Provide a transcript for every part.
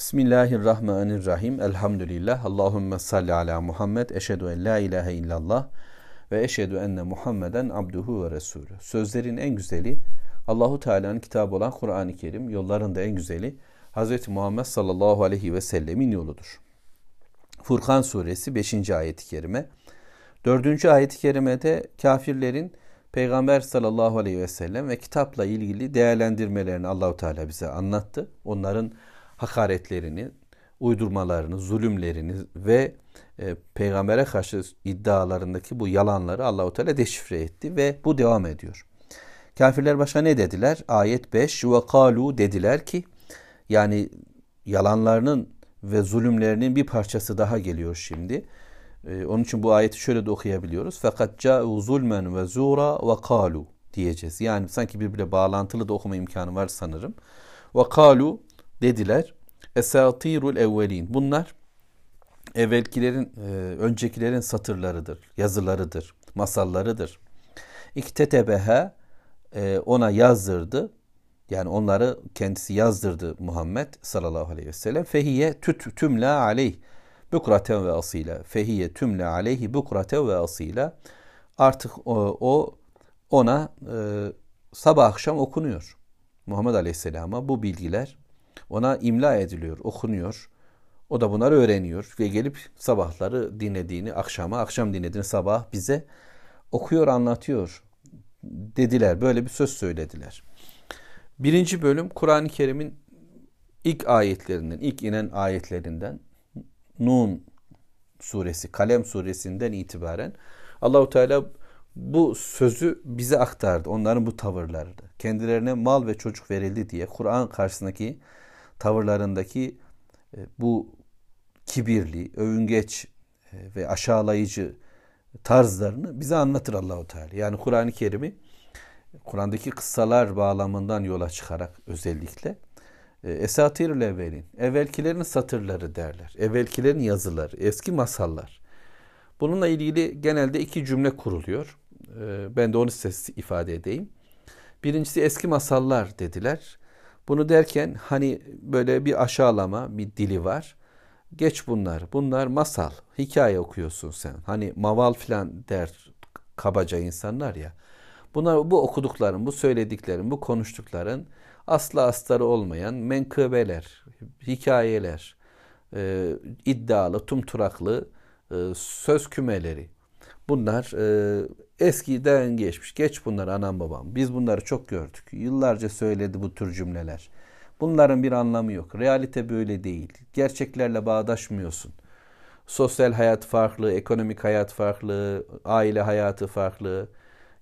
Bismillahirrahmanirrahim. Elhamdülillah. Allahümme salli ala Muhammed. Eşhedü en la ilahe illallah ve eşhedü enne Muhammeden abduhu ve resulü. Sözlerin en güzeli Allahu Teala'nın kitabı olan Kur'an-ı Kerim, yolların da en güzeli Hz. Muhammed sallallahu aleyhi ve sellemin yoludur. Furkan suresi 5. ayet-i kerime. 4. ayet-i kerimede kafirlerin Peygamber sallallahu aleyhi ve sellem ve kitapla ilgili değerlendirmelerini Allahu Teala bize anlattı. Onların hakaretlerini, uydurmalarını, zulümlerini ve e, peygambere karşı iddialarındaki bu yalanları Allahu Teala deşifre etti ve bu devam ediyor. Kafirler başa ne dediler? Ayet 5 ve kalu dediler ki yani yalanlarının ve zulümlerinin bir parçası daha geliyor şimdi. Ee, onun için bu ayeti şöyle de okuyabiliyoruz. Fakat ca'u zulmen ve zura ve kalu diyeceğiz. Yani sanki birbirine bağlantılı da okuma imkanı var sanırım. Ve kalu dediler. Esatirul evvelin. Bunlar evvelkilerin, e, öncekilerin satırlarıdır, yazılarıdır, masallarıdır. İktetebeha e, ona yazdırdı. Yani onları kendisi yazdırdı Muhammed sallallahu aleyhi ve sellem. Fehiye tüt tümla aleyh bukraten ve asila. Fehiye tümle aleyhi bukraten ve asila. Artık o, o ona e, sabah akşam okunuyor. Muhammed Aleyhisselam'a bu bilgiler ona imla ediliyor, okunuyor. O da bunları öğreniyor ve gelip sabahları dinlediğini, akşama, akşam dinlediğini sabah bize okuyor, anlatıyor dediler. Böyle bir söz söylediler. Birinci bölüm Kur'an-ı Kerim'in ilk ayetlerinden, ilk inen ayetlerinden Nun suresi, Kalem suresinden itibaren Allahu Teala bu sözü bize aktardı. Onların bu tavırları. Kendilerine mal ve çocuk verildi diye Kur'an karşısındaki tavırlarındaki e, bu kibirli, övüngeç e, ve aşağılayıcı tarzlarını bize anlatır Allahu Teala. Yani Kur'an-ı Kerim'i Kur'an'daki kıssalar bağlamından yola çıkarak özellikle e, Esatirül evvelin, evvelkilerin satırları derler. Evvelkilerin yazıları, eski masallar. Bununla ilgili genelde iki cümle kuruluyor. Ben de onu size ifade edeyim. Birincisi eski masallar dediler. Bunu derken hani böyle bir aşağılama, bir dili var. Geç bunlar. Bunlar masal. Hikaye okuyorsun sen. Hani maval filan der kabaca insanlar ya. Bunlar bu okudukların, bu söylediklerin, bu konuştukların asla astarı olmayan menkıbeler, hikayeler, e, iddialı, tumturaklı e, söz kümeleri. Bunlar e, eskiden geçmiş. Geç bunlar anam babam. Biz bunları çok gördük. Yıllarca söyledi bu tür cümleler. Bunların bir anlamı yok. Realite böyle değil. Gerçeklerle bağdaşmıyorsun. Sosyal hayat farklı, ekonomik hayat farklı, aile hayatı farklı.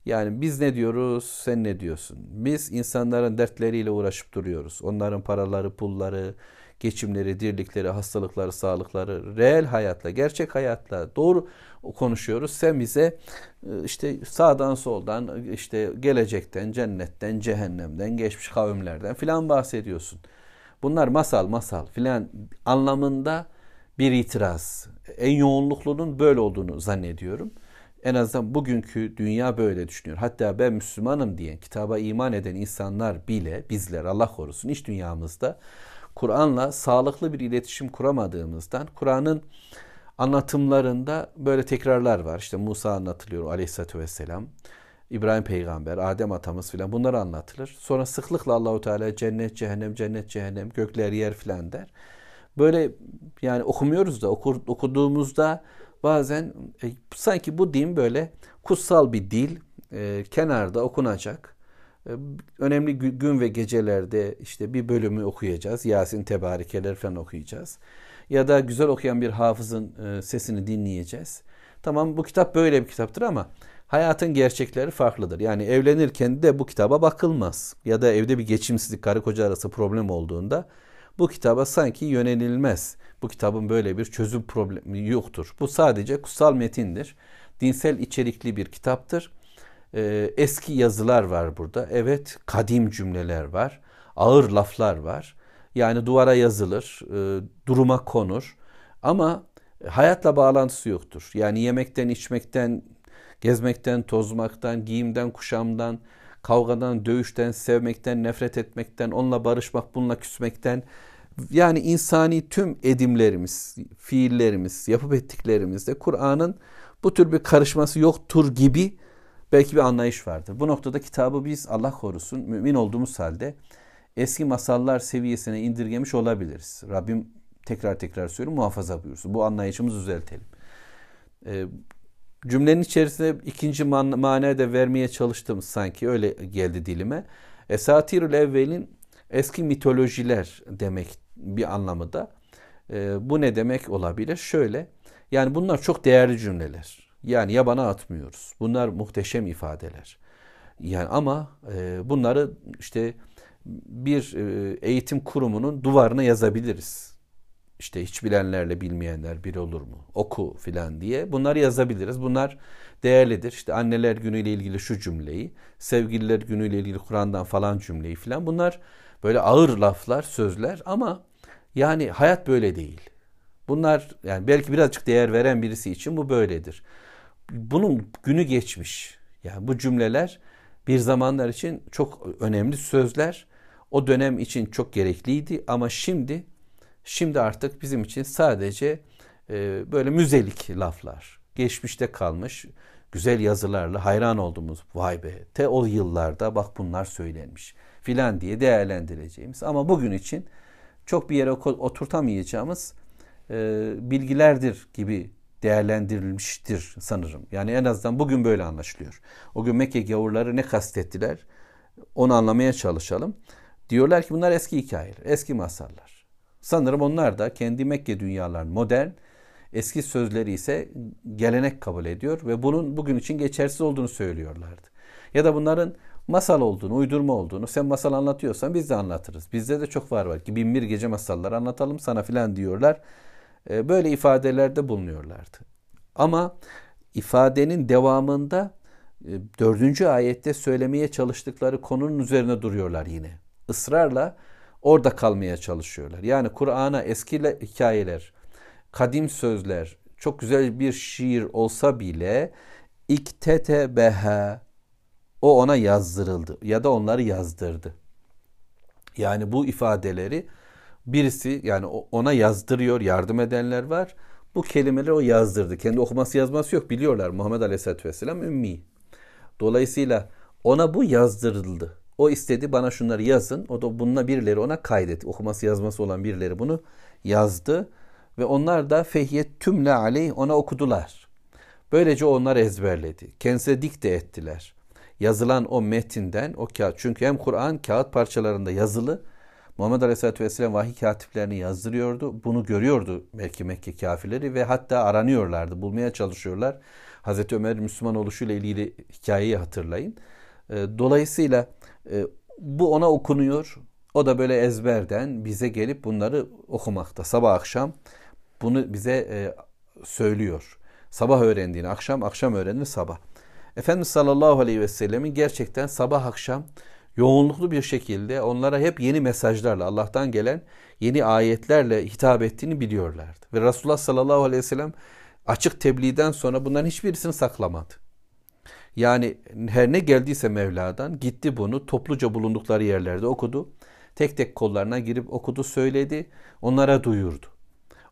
Yani biz ne diyoruz, sen ne diyorsun? Biz insanların dertleriyle uğraşıp duruyoruz. Onların paraları, pulları, geçimleri, dirlikleri, hastalıkları, sağlıkları, reel hayatla, gerçek hayatla doğru konuşuyoruz. Sen bize e, işte sağdan soldan, işte gelecekten, cennetten, cehennemden, geçmiş kavimlerden filan bahsediyorsun. Bunlar masal masal filan anlamında bir itiraz. En yoğunluklunun böyle olduğunu zannediyorum. En azından bugünkü dünya böyle düşünüyor. Hatta ben Müslümanım diyen, kitaba iman eden insanlar bile bizler Allah korusun iç dünyamızda Kur'an'la sağlıklı bir iletişim kuramadığımızdan Kur'an'ın anlatımlarında böyle tekrarlar var. İşte Musa anlatılıyor aleyhissalatü vesselam. İbrahim peygamber, Adem atamız filan bunlar anlatılır. Sonra sıklıkla Allahu Teala cennet, cehennem, cennet, cehennem, gökler, yer filan der. Böyle yani okumuyoruz da okur, okuduğumuzda bazen e, sanki bu din böyle kutsal bir dil e, kenarda okunacak. E, önemli gün ve gecelerde işte bir bölümü okuyacağız. Yasin tebarikeler falan okuyacağız. Ya da güzel okuyan bir hafızın e, sesini dinleyeceğiz. Tamam bu kitap böyle bir kitaptır ama hayatın gerçekleri farklıdır. Yani evlenirken de bu kitaba bakılmaz. Ya da evde bir geçimsizlik karı koca arası problem olduğunda bu kitaba sanki yönelilmez. Bu kitabın böyle bir çözüm problemi yoktur. Bu sadece kutsal metindir. Dinsel içerikli bir kitaptır. Ee, eski yazılar var burada. Evet, kadim cümleler var. Ağır laflar var. Yani duvara yazılır, e, duruma konur. Ama hayatla bağlantısı yoktur. Yani yemekten, içmekten, gezmekten, tozmaktan, giyimden, kuşamdan, kavgadan, dövüşten, sevmekten, nefret etmekten, onunla barışmak, bununla küsmekten Yani insani tüm edimlerimiz, fiillerimiz, yapıp ettiklerimizde Kur'an'ın bu tür bir karışması yoktur gibi belki bir anlayış vardır. Bu noktada kitabı biz Allah korusun mümin olduğumuz halde eski masallar seviyesine indirgemiş olabiliriz. Rabbim tekrar tekrar söylüyorum muhafaza buyursun. Bu anlayışımızı düzeltelim. Ee, cümlenin içerisinde ikinci man manaya da vermeye çalıştım sanki öyle geldi dilime. Esatirül evvelin eski mitolojiler demek bir anlamı da. Ee, bu ne demek olabilir? Şöyle yani bunlar çok değerli cümleler. Yani yabana atmıyoruz. Bunlar muhteşem ifadeler. Yani ama e, bunları işte bir e, eğitim kurumunun duvarına yazabiliriz. İşte hiç bilenlerle bilmeyenler bir olur mu? Oku filan diye bunları yazabiliriz. Bunlar değerlidir. İşte anneler günüyle ilgili şu cümleyi, sevgililer günüyle ilgili Kur'an'dan falan cümleyi filan. Bunlar böyle ağır laflar, sözler ama yani hayat böyle değil. Bunlar yani belki birazcık değer veren birisi için bu böyledir. Bunun günü geçmiş. Yani bu cümleler bir zamanlar için çok önemli sözler. O dönem için çok gerekliydi ama şimdi şimdi artık bizim için sadece e, böyle müzelik laflar. Geçmişte kalmış güzel yazılarla hayran olduğumuz vay be te o yıllarda bak bunlar söylenmiş filan diye değerlendireceğimiz ama bugün için çok bir yere oturtamayacağımız e, bilgilerdir gibi değerlendirilmiştir sanırım. Yani en azından bugün böyle anlaşılıyor. O gün Mekke gavurları ne kastettiler onu anlamaya çalışalım. Diyorlar ki bunlar eski hikayeler, eski masallar. Sanırım onlar da kendi Mekke dünyalarının modern, eski sözleri ise gelenek kabul ediyor ve bunun bugün için geçersiz olduğunu söylüyorlardı. Ya da bunların masal olduğunu, uydurma olduğunu sen masal anlatıyorsan biz de anlatırız. Bizde de çok var var ki bin bir gece masalları anlatalım sana filan diyorlar. Ee, böyle ifadelerde bulunuyorlardı. Ama ifadenin devamında e, dördüncü ayette söylemeye çalıştıkları konunun üzerine duruyorlar yine. Israrla orada kalmaya çalışıyorlar. Yani Kur'an'a eski hikayeler, kadim sözler, çok güzel bir şiir olsa bile iktetebeha o ona yazdırıldı ya da onları yazdırdı. Yani bu ifadeleri birisi yani ona yazdırıyor, yardım edenler var. Bu kelimeleri o yazdırdı. Kendi okuması yazması yok biliyorlar. Muhammed Aleyhisselatü Vesselam ümmi. Dolayısıyla ona bu yazdırıldı. O istedi bana şunları yazın. O da bununla birileri ona kaydetti. Okuması yazması olan birileri bunu yazdı. Ve onlar da fehyet tümle aleyh ona okudular. Böylece onlar ezberledi. Kendisine dikte ettiler. Yazılan o metinden o kağıt. Çünkü hem Kur'an kağıt parçalarında yazılı Muhammed Aleyhisselatü Vesselam vahiy katiplerini yazdırıyordu. Bunu görüyordu belki Mekke kafirleri ve hatta aranıyorlardı. Bulmaya çalışıyorlar. Hazreti Ömer Müslüman oluşuyla ilgili hikayeyi hatırlayın. Ee, dolayısıyla e, bu ona okunuyor. O da böyle ezberden bize gelip bunları okumakta. Sabah akşam bunu bize e, söylüyor. Sabah öğrendiğini akşam, akşam öğrendiğini sabah. Efendimiz sallallahu aleyhi ve sellemin gerçekten sabah akşam yoğunluklu bir şekilde onlara hep yeni mesajlarla Allah'tan gelen yeni ayetlerle hitap ettiğini biliyorlardı. Ve Resulullah sallallahu aleyhi ve sellem açık tebliğden sonra bunların hiçbirisini saklamadı. Yani her ne geldiyse Mevla'dan gitti bunu topluca bulundukları yerlerde okudu. Tek tek kollarına girip okudu, söyledi, onlara duyurdu.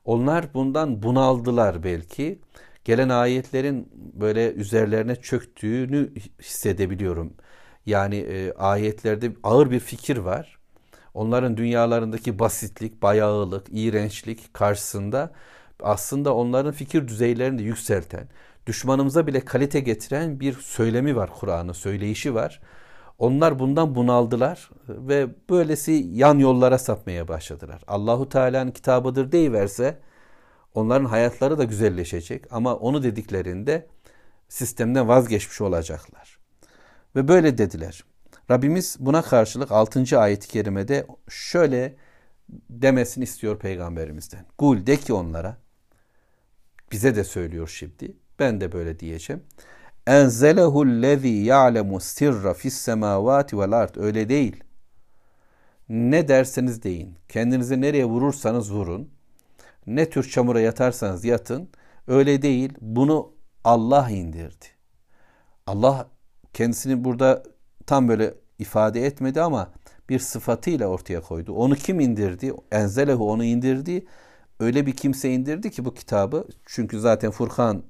Onlar bundan bunaldılar belki. Gelen ayetlerin böyle üzerlerine çöktüğünü hissedebiliyorum. Yani e, ayetlerde ağır bir fikir var. Onların dünyalarındaki basitlik, bayağılık, iğrençlik karşısında aslında onların fikir düzeylerini de yükselten, düşmanımıza bile kalite getiren bir söylemi var Kur'an'ın, söyleyişi var. Onlar bundan bunaldılar ve böylesi yan yollara sapmaya başladılar. Allahu Teala'nın kitabıdır deyiverse onların hayatları da güzelleşecek ama onu dediklerinde sistemden vazgeçmiş olacaklar. Ve böyle dediler. Rabbimiz buna karşılık 6. ayet-i kerimede şöyle demesini istiyor peygamberimizden. Kul de ki onlara bize de söylüyor şimdi. Ben de böyle diyeceğim. Enzelehu lezi ya'lemu sirra fis semavati vel ard. Öyle değil. Ne derseniz deyin. Kendinizi nereye vurursanız vurun. Ne tür çamura yatarsanız yatın. Öyle değil. Bunu Allah indirdi. Allah kendisini burada tam böyle ifade etmedi ama bir sıfatıyla ortaya koydu. Onu kim indirdi? Enzelehu onu indirdi. Öyle bir kimse indirdi ki bu kitabı. Çünkü zaten Furkan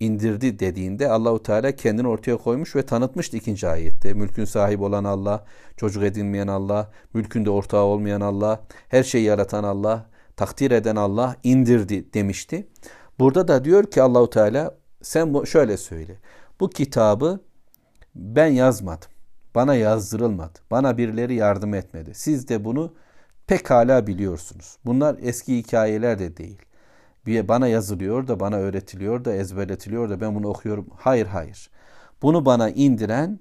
indirdi dediğinde Allahu Teala kendini ortaya koymuş ve tanıtmıştı ikinci ayette. Mülkün sahibi olan Allah, çocuk edinmeyen Allah, mülkünde ortağı olmayan Allah, her şeyi yaratan Allah, takdir eden Allah indirdi demişti. Burada da diyor ki Allahu Teala sen şöyle söyle. Bu kitabı ben yazmadım. Bana yazdırılmadı. Bana birileri yardım etmedi. Siz de bunu pekala biliyorsunuz. Bunlar eski hikayeler de değil. Bir bana yazılıyor da bana öğretiliyor da ezberletiliyor da ben bunu okuyorum. Hayır hayır. Bunu bana indiren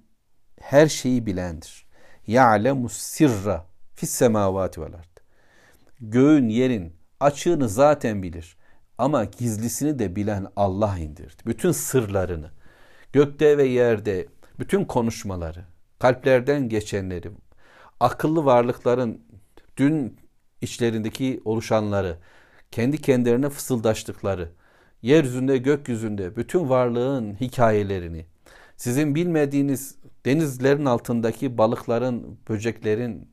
her şeyi bilendir. Ya'lemu sirra fis semavati vel. Göğün yerin açığını zaten bilir. Ama gizlisini de bilen Allah indirdi. Bütün sırlarını, gökte ve yerde bütün konuşmaları, kalplerden geçenleri, akıllı varlıkların dün içlerindeki oluşanları, kendi kendilerine fısıldaştıkları, yeryüzünde, gökyüzünde bütün varlığın hikayelerini, sizin bilmediğiniz denizlerin altındaki balıkların, böceklerin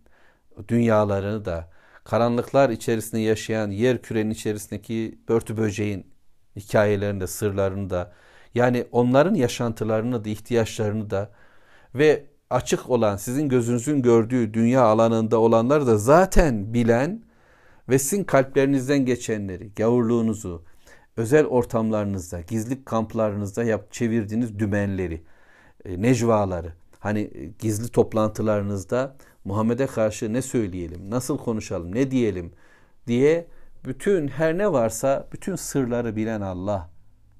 dünyalarını da, karanlıklar içerisinde yaşayan yer kürenin içerisindeki börtü böceğin hikayelerini de, sırlarını da, yani onların yaşantılarını da, ihtiyaçlarını da ve açık olan, sizin gözünüzün gördüğü dünya alanında olanlar da zaten bilen ve sizin kalplerinizden geçenleri, gavurluğunuzu, özel ortamlarınızda, gizli kamplarınızda yap çevirdiğiniz dümenleri, e, necvaları, hani e, gizli toplantılarınızda Muhammed'e karşı ne söyleyelim, nasıl konuşalım, ne diyelim diye bütün her ne varsa bütün sırları bilen Allah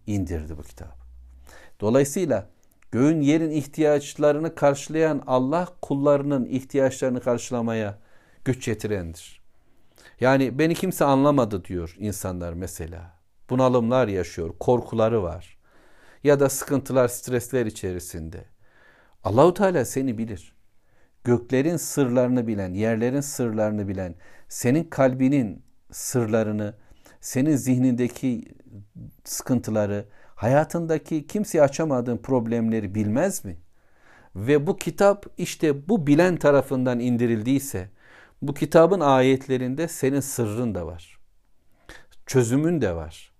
indirdi bu kitabı. Dolayısıyla göğün yerin ihtiyaçlarını karşılayan Allah kullarının ihtiyaçlarını karşılamaya güç yetirendir. Yani beni kimse anlamadı diyor insanlar mesela. Bunalımlar yaşıyor, korkuları var. Ya da sıkıntılar, stresler içerisinde. Allahu Teala seni bilir. Göklerin sırlarını bilen, yerlerin sırlarını bilen, senin kalbinin sırlarını, senin zihnindeki sıkıntıları, hayatındaki kimseye açamadığın problemleri bilmez mi? Ve bu kitap işte bu bilen tarafından indirildiyse, bu kitabın ayetlerinde senin sırrın da var. Çözümün de var.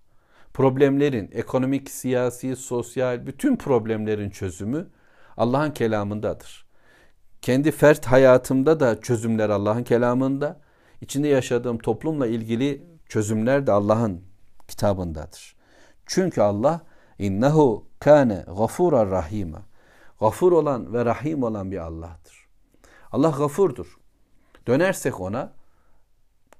Problemlerin, ekonomik, siyasi, sosyal bütün problemlerin çözümü Allah'ın kelamındadır. Kendi fert hayatımda da çözümler Allah'ın kelamında. İçinde yaşadığım toplumla ilgili çözümler de Allah'ın kitabındadır. Çünkü Allah innehu kâne gafura rahima. Gafur olan ve rahim olan bir Allah'tır. Allah gafurdur. Dönersek ona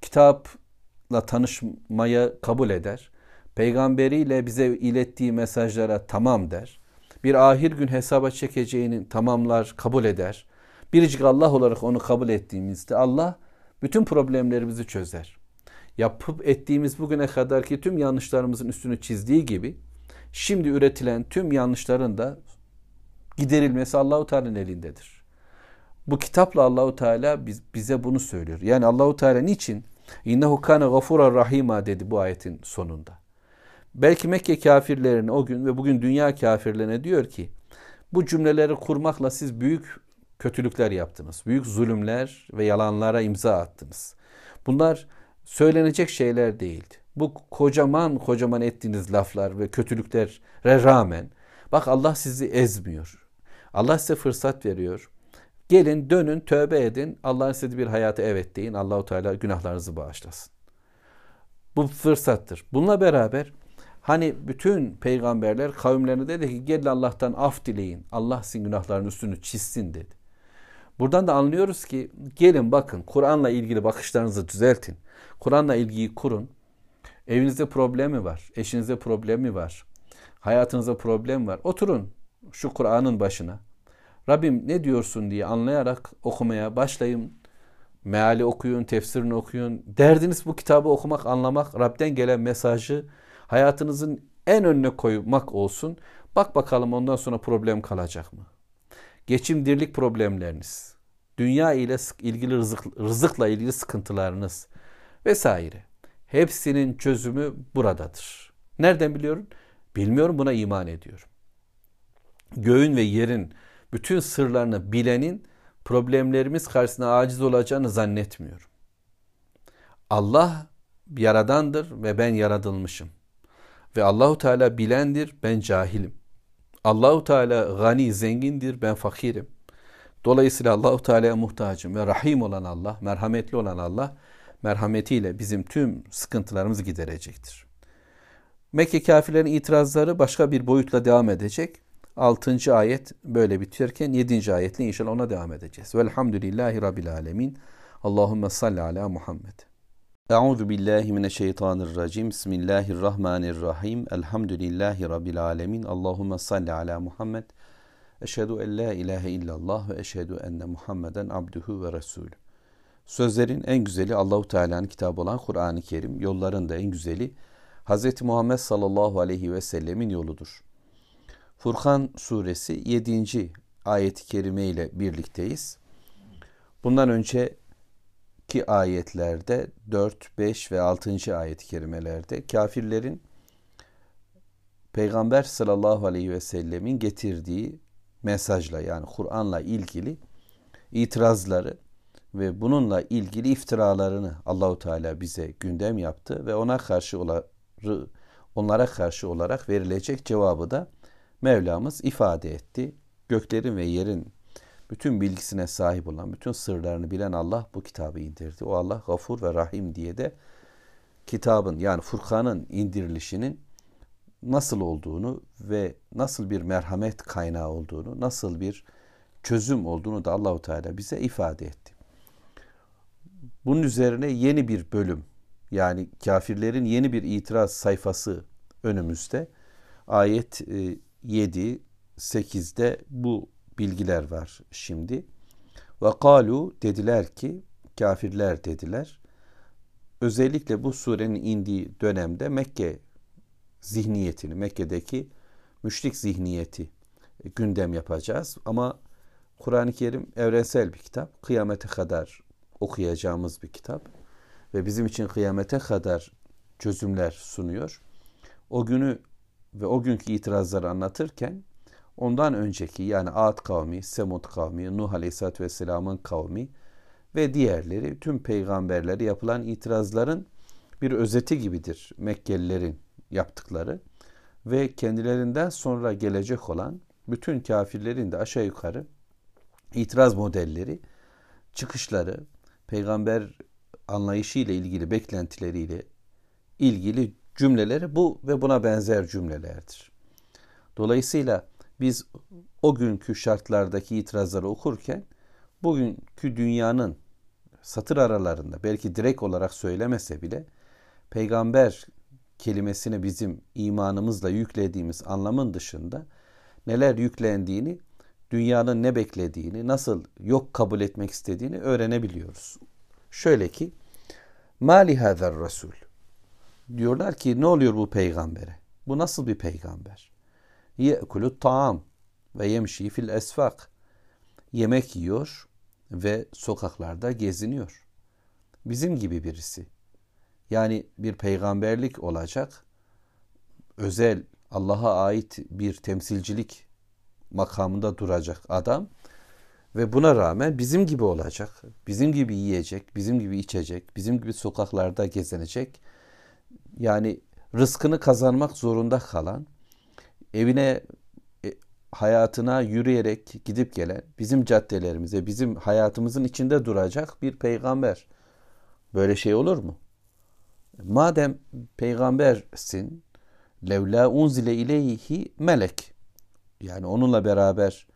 kitapla tanışmaya kabul eder. Peygamberiyle bize ilettiği mesajlara tamam der. Bir ahir gün hesaba çekeceğini tamamlar, kabul eder. Biricik Allah olarak onu kabul ettiğimizde Allah bütün problemlerimizi çözer. Yapıp ettiğimiz bugüne kadarki tüm yanlışlarımızın üstünü çizdiği gibi şimdi üretilen tüm yanlışların da giderilmesi Allahu Teala'nın elindedir. Bu kitapla Allahu Teala biz, bize bunu söylüyor. Yani Allahu Teala niçin innehu kana gafura rahima dedi bu ayetin sonunda. Belki Mekke kafirlerine o gün ve bugün dünya kafirlerine diyor ki bu cümleleri kurmakla siz büyük kötülükler yaptınız. Büyük zulümler ve yalanlara imza attınız. Bunlar söylenecek şeyler değildi. Bu kocaman kocaman ettiğiniz laflar ve kötülüklere rağmen bak Allah sizi ezmiyor. Allah size fırsat veriyor. Gelin dönün tövbe edin. Allah'ın istediği bir hayatı evet deyin. Allahu Teala günahlarınızı bağışlasın. Bu fırsattır. Bununla beraber hani bütün peygamberler kavimlerine dedi ki gelin Allah'tan af dileyin. Allah sizin günahların üstünü çizsin dedi. Buradan da anlıyoruz ki gelin bakın Kur'an'la ilgili bakışlarınızı düzeltin. Kur'an'la ilgiyi kurun. Evinizde problemi var. Eşinizde problemi var. Hayatınızda problem var. Oturun şu Kur'an'ın başına. Rabbim ne diyorsun diye anlayarak okumaya başlayın. Meali okuyun, tefsirini okuyun. Derdiniz bu kitabı okumak, anlamak, Rab'den gelen mesajı hayatınızın en önüne koymak olsun. Bak bakalım ondan sonra problem kalacak mı? Geçim dirlik problemleriniz, dünya ile ilgili rızık, rızıkla ilgili sıkıntılarınız vesaire. Hepsinin çözümü buradadır. Nereden biliyorum? Bilmiyorum buna iman ediyorum. Göğün ve yerin bütün sırlarını bilenin problemlerimiz karşısında aciz olacağını zannetmiyorum. Allah yaradandır ve ben yaratılmışım. Ve Allahu Teala bilendir, ben cahilim. Allahu Teala gani, zengindir, ben fakirim. Dolayısıyla Allahu Teala'ya muhtacım ve rahim olan Allah, merhametli olan Allah merhametiyle bizim tüm sıkıntılarımızı giderecektir. Mekke kafirlerin itirazları başka bir boyutla devam edecek. 6. ayet böyle biterken 7. ayetle inşallah ona devam edeceğiz. Velhamdülillahi Rabbil Alemin. Allahümme salli ala Muhammed. Euzu billahi mineşşeytanirracim. Bismillahirrahmanirrahim. Elhamdülillahi Rabbil Alemin. Allahümme salli ala Muhammed. Eşhedü en la ilahe illallah ve eşhedü enne Muhammeden abduhu ve resulü. Sözlerin en güzeli Allahu Teala'nın kitabı olan Kur'an-ı Kerim, yolların da en güzeli Hz. Muhammed sallallahu aleyhi ve sellemin yoludur. Furkan suresi 7. ayet-i kerime ile birlikteyiz. Bundan önceki ayetlerde 4, 5 ve 6. ayet-i kerimelerde kafirlerin Peygamber sallallahu aleyhi ve sellemin getirdiği mesajla yani Kur'an'la ilgili itirazları ve bununla ilgili iftiralarını Allahu Teala bize gündem yaptı ve ona karşı onlara karşı olarak verilecek cevabı da Mevlamız ifade etti. Göklerin ve yerin bütün bilgisine sahip olan, bütün sırlarını bilen Allah bu kitabı indirdi. O Allah gafur ve rahim diye de kitabın yani Furkan'ın indirilişinin nasıl olduğunu ve nasıl bir merhamet kaynağı olduğunu, nasıl bir çözüm olduğunu da Allahu Teala bize ifade etti. Bunun üzerine yeni bir bölüm yani kafirlerin yeni bir itiraz sayfası önümüzde. Ayet 7, 8'de bu bilgiler var şimdi. Ve kalu dediler ki kafirler dediler. Özellikle bu surenin indiği dönemde Mekke zihniyetini, Mekke'deki müşrik zihniyeti gündem yapacağız. Ama Kur'an-ı Kerim evrensel bir kitap. Kıyamete kadar okuyacağımız bir kitap. Ve bizim için kıyamete kadar çözümler sunuyor. O günü ve o günkü itirazları anlatırken ondan önceki yani Ad kavmi, Semud kavmi, Nuh Aleyhisselatü Vesselam'ın kavmi ve diğerleri tüm peygamberlere yapılan itirazların bir özeti gibidir Mekkelilerin yaptıkları ve kendilerinden sonra gelecek olan bütün kafirlerin de aşağı yukarı itiraz modelleri, çıkışları, peygamber anlayışı ile ilgili beklentileriyle ilgili cümleleri bu ve buna benzer cümlelerdir. Dolayısıyla biz o günkü şartlardaki itirazları okurken bugünkü dünyanın satır aralarında belki direkt olarak söylemese bile peygamber kelimesini bizim imanımızla yüklediğimiz anlamın dışında neler yüklendiğini, dünyanın ne beklediğini, nasıl yok kabul etmek istediğini öğrenebiliyoruz. Şöyle ki Mali hazer Resul diyorlar ki ne oluyor bu peygambere? Bu nasıl bir peygamber? Ye'kulu taam ve yemşi fil esfak. Yemek yiyor ve sokaklarda geziniyor. Bizim gibi birisi. Yani bir peygamberlik olacak. Özel Allah'a ait bir temsilcilik makamında duracak adam ve buna rağmen bizim gibi olacak. Bizim gibi yiyecek, bizim gibi içecek, bizim gibi sokaklarda gezinecek. Yani rızkını kazanmak zorunda kalan, evine e, hayatına yürüyerek gidip gelen, bizim caddelerimize, bizim hayatımızın içinde duracak bir peygamber. Böyle şey olur mu? Madem peygambersin, levla unzile ileyhi melek. Yani onunla beraber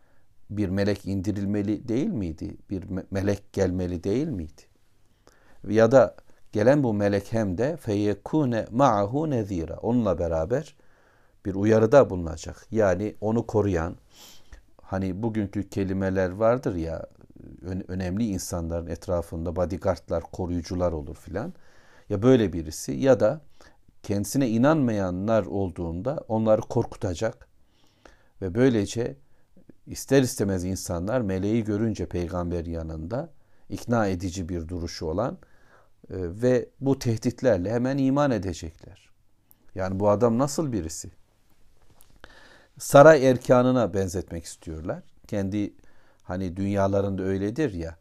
bir melek indirilmeli değil miydi? Bir melek gelmeli değil miydi? Ya da gelen bu melek hem de feyekune ma'ahu nezira. Onunla beraber bir uyarıda bulunacak. Yani onu koruyan hani bugünkü kelimeler vardır ya önemli insanların etrafında bodyguardlar, koruyucular olur filan. Ya böyle birisi ya da kendisine inanmayanlar olduğunda onları korkutacak ve böylece ister istemez insanlar meleği görünce peygamber yanında ikna edici bir duruşu olan e, ve bu tehditlerle hemen iman edecekler. Yani bu adam nasıl birisi? Saray erkanına benzetmek istiyorlar. Kendi hani dünyalarında öyledir ya.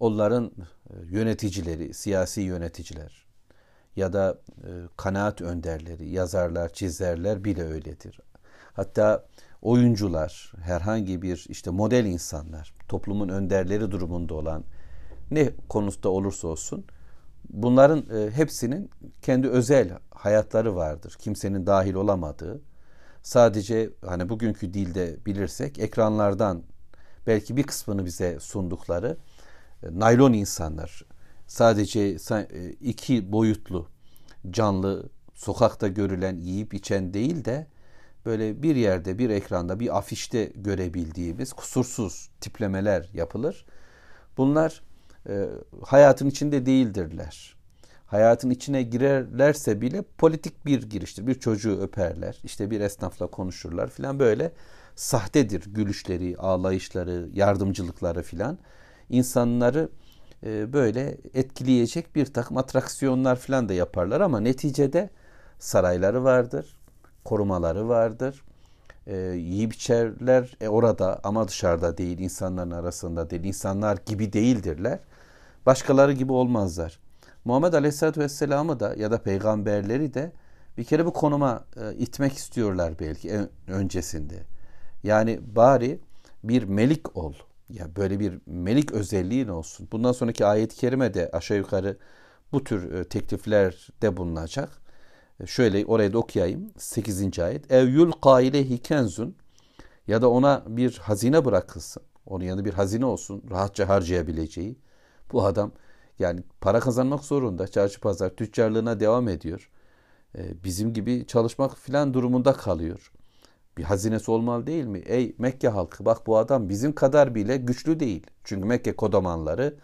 Onların e, yöneticileri, siyasi yöneticiler ya da e, kanaat önderleri, yazarlar, çizerler bile öyledir. Hatta oyuncular, herhangi bir işte model insanlar, toplumun önderleri durumunda olan ne konusta olursa olsun bunların e, hepsinin kendi özel hayatları vardır. Kimsenin dahil olamadığı. Sadece hani bugünkü dilde bilirsek ekranlardan belki bir kısmını bize sundukları e, naylon insanlar. Sadece e, iki boyutlu canlı sokakta görülen yiyip içen değil de böyle bir yerde bir ekranda bir afişte görebildiğimiz kusursuz tiplemeler yapılır. Bunlar e, hayatın içinde değildirler. Hayatın içine girerlerse bile politik bir giriştir. Bir çocuğu öperler, işte bir esnafla konuşurlar filan böyle sahtedir gülüşleri, ağlayışları, yardımcılıkları filan. İnsanları e, böyle etkileyecek bir takım atraksiyonlar filan da yaparlar ama neticede sarayları vardır, korumaları vardır. E, yiyip içerler e, orada ama dışarıda değil, insanların arasında değil, insanlar gibi değildirler. Başkaları gibi olmazlar. Muhammed Aleyhisselatü Vesselam'ı da ya da peygamberleri de bir kere bu konuma e, itmek istiyorlar belki en öncesinde. Yani bari bir melik ol. Ya böyle bir melik özelliğin olsun. Bundan sonraki ayet-i kerime de aşağı yukarı bu tür e, teklifler de bulunacak. E, şöyle orayı da okuyayım. 8. ayet. Ev yulqa ileyhi kenzun ya da ona bir hazine bırakılsın. Onun yanında bir hazine olsun. Rahatça harcayabileceği. Bu adam yani para kazanmak zorunda. Çarşı pazar tüccarlığına devam ediyor. Ee, bizim gibi çalışmak filan durumunda kalıyor. Bir hazinesi olmalı değil mi? Ey Mekke halkı bak bu adam bizim kadar bile güçlü değil. Çünkü Mekke kodamanları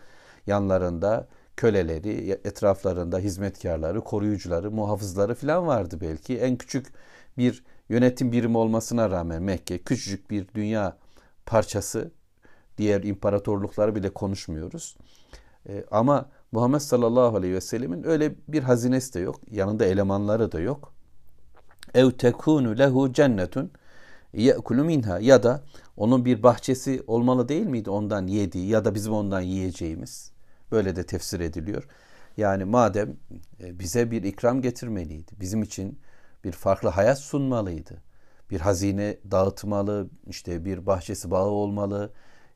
yanlarında köleleri, etraflarında hizmetkarları, koruyucuları, muhafızları filan vardı belki. En küçük bir yönetim birimi olmasına rağmen Mekke küçücük bir dünya parçası. Diğer imparatorlukları bile konuşmuyoruz. E, ama Muhammed sallallahu aleyhi ve sellemin öyle bir hazinesi de yok. Yanında elemanları da yok. Ev tekunu lehu cennetun ye'kulu minha ya da onun bir bahçesi olmalı değil miydi ondan yediği ya da bizim ondan yiyeceğimiz. Böyle de tefsir ediliyor. Yani madem e, bize bir ikram getirmeliydi. Bizim için bir farklı hayat sunmalıydı. Bir hazine dağıtmalı, işte bir bahçesi bağı olmalı,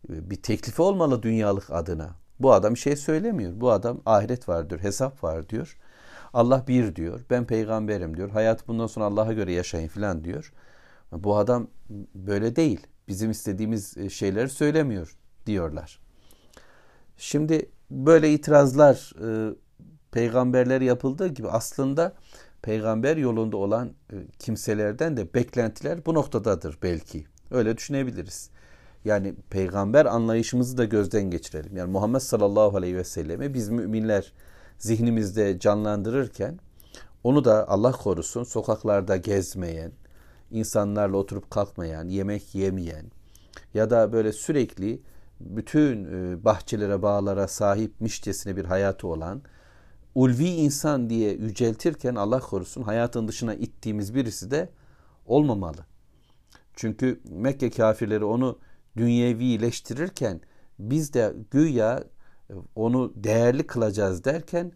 e, bir teklifi olmalı dünyalık adına. Bu adam şey söylemiyor. Bu adam ahiret var diyor, hesap var diyor. Allah bir diyor. Ben peygamberim diyor. Hayat bundan sonra Allah'a göre yaşayın filan diyor. Bu adam böyle değil. Bizim istediğimiz e, şeyleri söylemiyor diyorlar. Şimdi böyle itirazlar e, peygamberler yapıldığı gibi aslında peygamber yolunda olan e, kimselerden de beklentiler bu noktadadır belki. Öyle düşünebiliriz. Yani peygamber anlayışımızı da gözden geçirelim. Yani Muhammed sallallahu aleyhi ve selleme biz müminler zihnimizde canlandırırken onu da Allah korusun sokaklarda gezmeyen, insanlarla oturup kalkmayan, yemek yemeyen ya da böyle sürekli bütün e, bahçelere, bağlara sahipmişçesine bir hayatı olan ulvi insan diye yüceltirken Allah korusun hayatın dışına ittiğimiz birisi de olmamalı. Çünkü Mekke kafirleri onu dünyevileştirirken biz de güya e, onu değerli kılacağız derken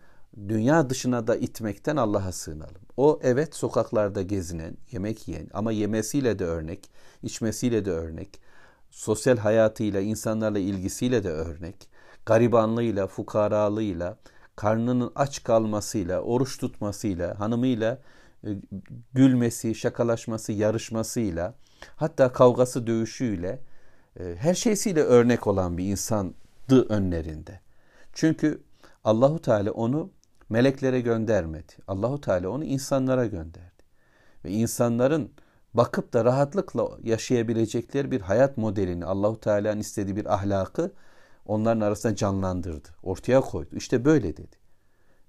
dünya dışına da itmekten Allah'a sığınalım. O evet sokaklarda gezinen, yemek yiyen ama yemesiyle de örnek, içmesiyle de örnek, sosyal hayatıyla, insanlarla ilgisiyle de örnek, garibanlığıyla, fukaralığıyla, karnının aç kalmasıyla, oruç tutmasıyla, hanımıyla e, gülmesi, şakalaşması, yarışmasıyla, hatta kavgası, dövüşüyle e, her şeysiyle örnek olan bir insandı önlerinde. Çünkü Allahu Teala onu meleklere göndermedi. Allahu Teala onu insanlara gönderdi. Ve insanların bakıp da rahatlıkla yaşayabilecekleri bir hayat modelini Allahu Teala'nın istediği bir ahlakı onların arasında canlandırdı. Ortaya koydu. İşte böyle dedi.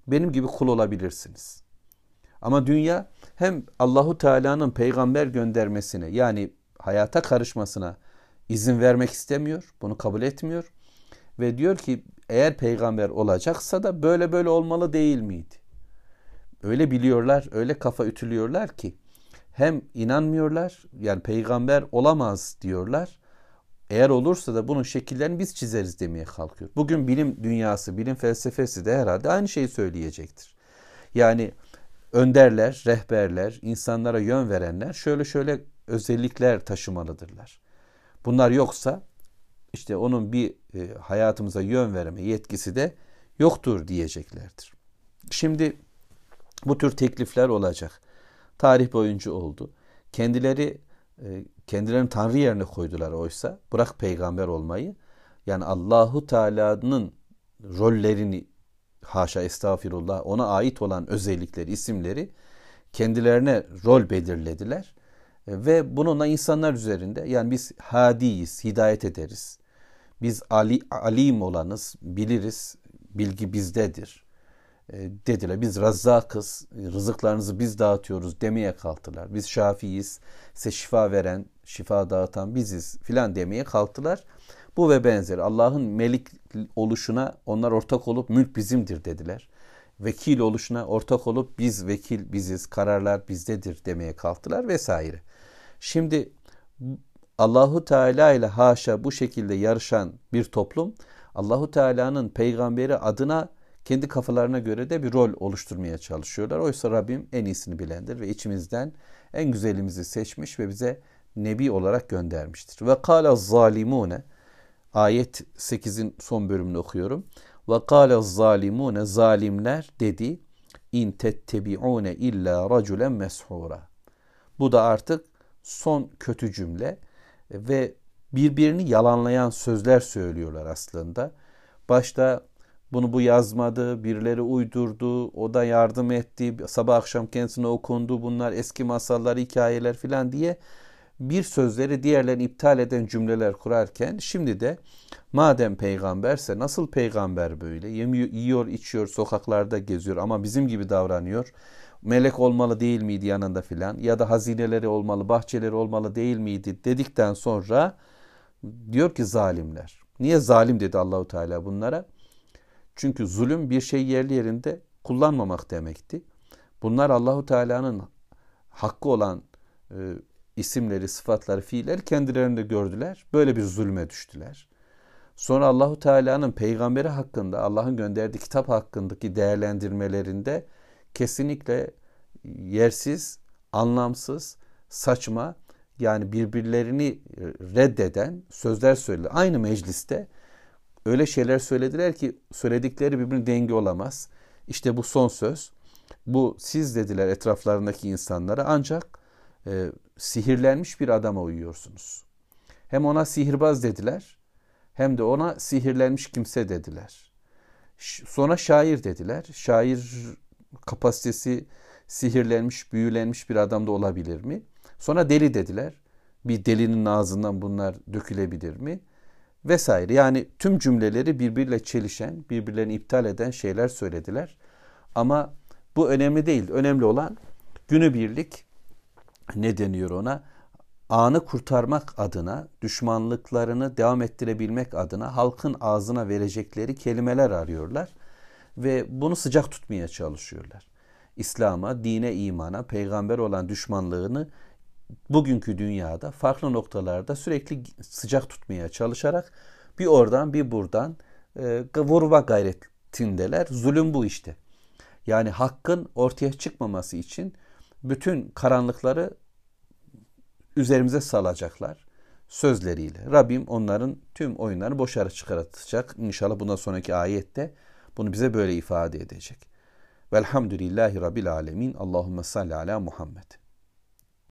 Benim gibi kul olabilirsiniz. Ama dünya hem Allahu Teala'nın peygamber göndermesine yani hayata karışmasına izin vermek istemiyor. Bunu kabul etmiyor. Ve diyor ki eğer peygamber olacaksa da böyle böyle olmalı değil miydi? Öyle biliyorlar, öyle kafa ütülüyorlar ki hem inanmıyorlar yani peygamber olamaz diyorlar. Eğer olursa da bunun şekillerini biz çizeriz demeye kalkıyor. Bugün bilim dünyası, bilim felsefesi de herhalde aynı şeyi söyleyecektir. Yani önderler, rehberler, insanlara yön verenler şöyle şöyle özellikler taşımalıdırlar. Bunlar yoksa işte onun bir e, hayatımıza yön verme yetkisi de yoktur diyeceklerdir. Şimdi bu tür teklifler olacak. Tarih boyunca oldu. Kendileri e, kendilerini Tanrı yerine koydular oysa. Bırak peygamber olmayı. Yani Allahu Teala'nın rollerini haşa estağfirullah ona ait olan özellikleri, isimleri kendilerine rol belirlediler. E, ve bununla insanlar üzerinde yani biz hadiyiz, hidayet ederiz. Biz ali, alim olanız, biliriz, bilgi bizdedir dediler. Biz razzakız, rızıklarınızı biz dağıtıyoruz demeye kalktılar. Biz şafiyiz, size şifa veren, şifa dağıtan biziz filan demeye kalktılar. Bu ve benzeri Allah'ın melik oluşuna onlar ortak olup mülk bizimdir dediler. Vekil oluşuna ortak olup biz vekil biziz, kararlar bizdedir demeye kalktılar vesaire. Şimdi Allahu Teala ile haşa bu şekilde yarışan bir toplum Allahu Teala'nın peygamberi adına kendi kafalarına göre de bir rol oluşturmaya çalışıyorlar. Oysa Rabbim en iyisini bilendir ve içimizden en güzelimizi seçmiş ve bize nebi olarak göndermiştir. Ve kâle zalimune ayet 8'in son bölümünü okuyorum. Ve kâle zalimune zalimler dedi in tettebi'une illa raculen meshura. Bu da artık son kötü cümle ve birbirini yalanlayan sözler söylüyorlar aslında. Başta bunu bu yazmadı, birileri uydurdu, o da yardım etti, sabah akşam kendisine okundu, bunlar eski masallar, hikayeler filan diye bir sözleri diğerlerini iptal eden cümleler kurarken şimdi de madem peygamberse nasıl peygamber böyle yemiyor, yiyor, içiyor, sokaklarda geziyor ama bizim gibi davranıyor. Melek olmalı değil miydi yanında filan ya da hazineleri olmalı, bahçeleri olmalı değil miydi dedikten sonra diyor ki zalimler. Niye zalim dedi Allahu Teala bunlara? Çünkü zulüm bir şey yerli yerinde kullanmamak demekti. Bunlar Allahu Teala'nın hakkı olan e, isimleri, sıfatları, fiilleri kendilerinde gördüler. Böyle bir zulme düştüler. Sonra Allahu Teala'nın peygamberi hakkında, Allah'ın gönderdiği kitap hakkındaki değerlendirmelerinde kesinlikle yersiz, anlamsız, saçma yani birbirlerini reddeden sözler söyledi. Aynı mecliste öyle şeyler söylediler ki söyledikleri birbirine denge olamaz. İşte bu son söz. Bu siz dediler etraflarındaki insanlara ancak e, sihirlenmiş bir adama uyuyorsunuz. Hem ona sihirbaz dediler hem de ona sihirlenmiş kimse dediler. Sonra şair dediler. Şair kapasitesi sihirlenmiş, büyülenmiş bir adam da olabilir mi? Sonra deli dediler. Bir delinin ağzından bunlar dökülebilir mi? Vesaire. Yani tüm cümleleri birbiriyle çelişen, birbirlerini iptal eden şeyler söylediler. Ama bu önemli değil. Önemli olan günübirlik ne deniyor ona? Anı kurtarmak adına, düşmanlıklarını devam ettirebilmek adına halkın ağzına verecekleri kelimeler arıyorlar ve bunu sıcak tutmaya çalışıyorlar. İslam'a, dine, imana, peygamber olan düşmanlığını bugünkü dünyada farklı noktalarda sürekli sıcak tutmaya çalışarak bir oradan bir buradan e, vurma gayretindeler. Zulüm bu işte. Yani hakkın ortaya çıkmaması için bütün karanlıkları üzerimize salacaklar sözleriyle. Rabbim onların tüm oyunlarını boşarı çıkartacak. İnşallah bundan sonraki ayette bunu bize böyle ifade edecek. Velhamdülillahi Rabbil Alemin. Allahümme salli ala Muhammed.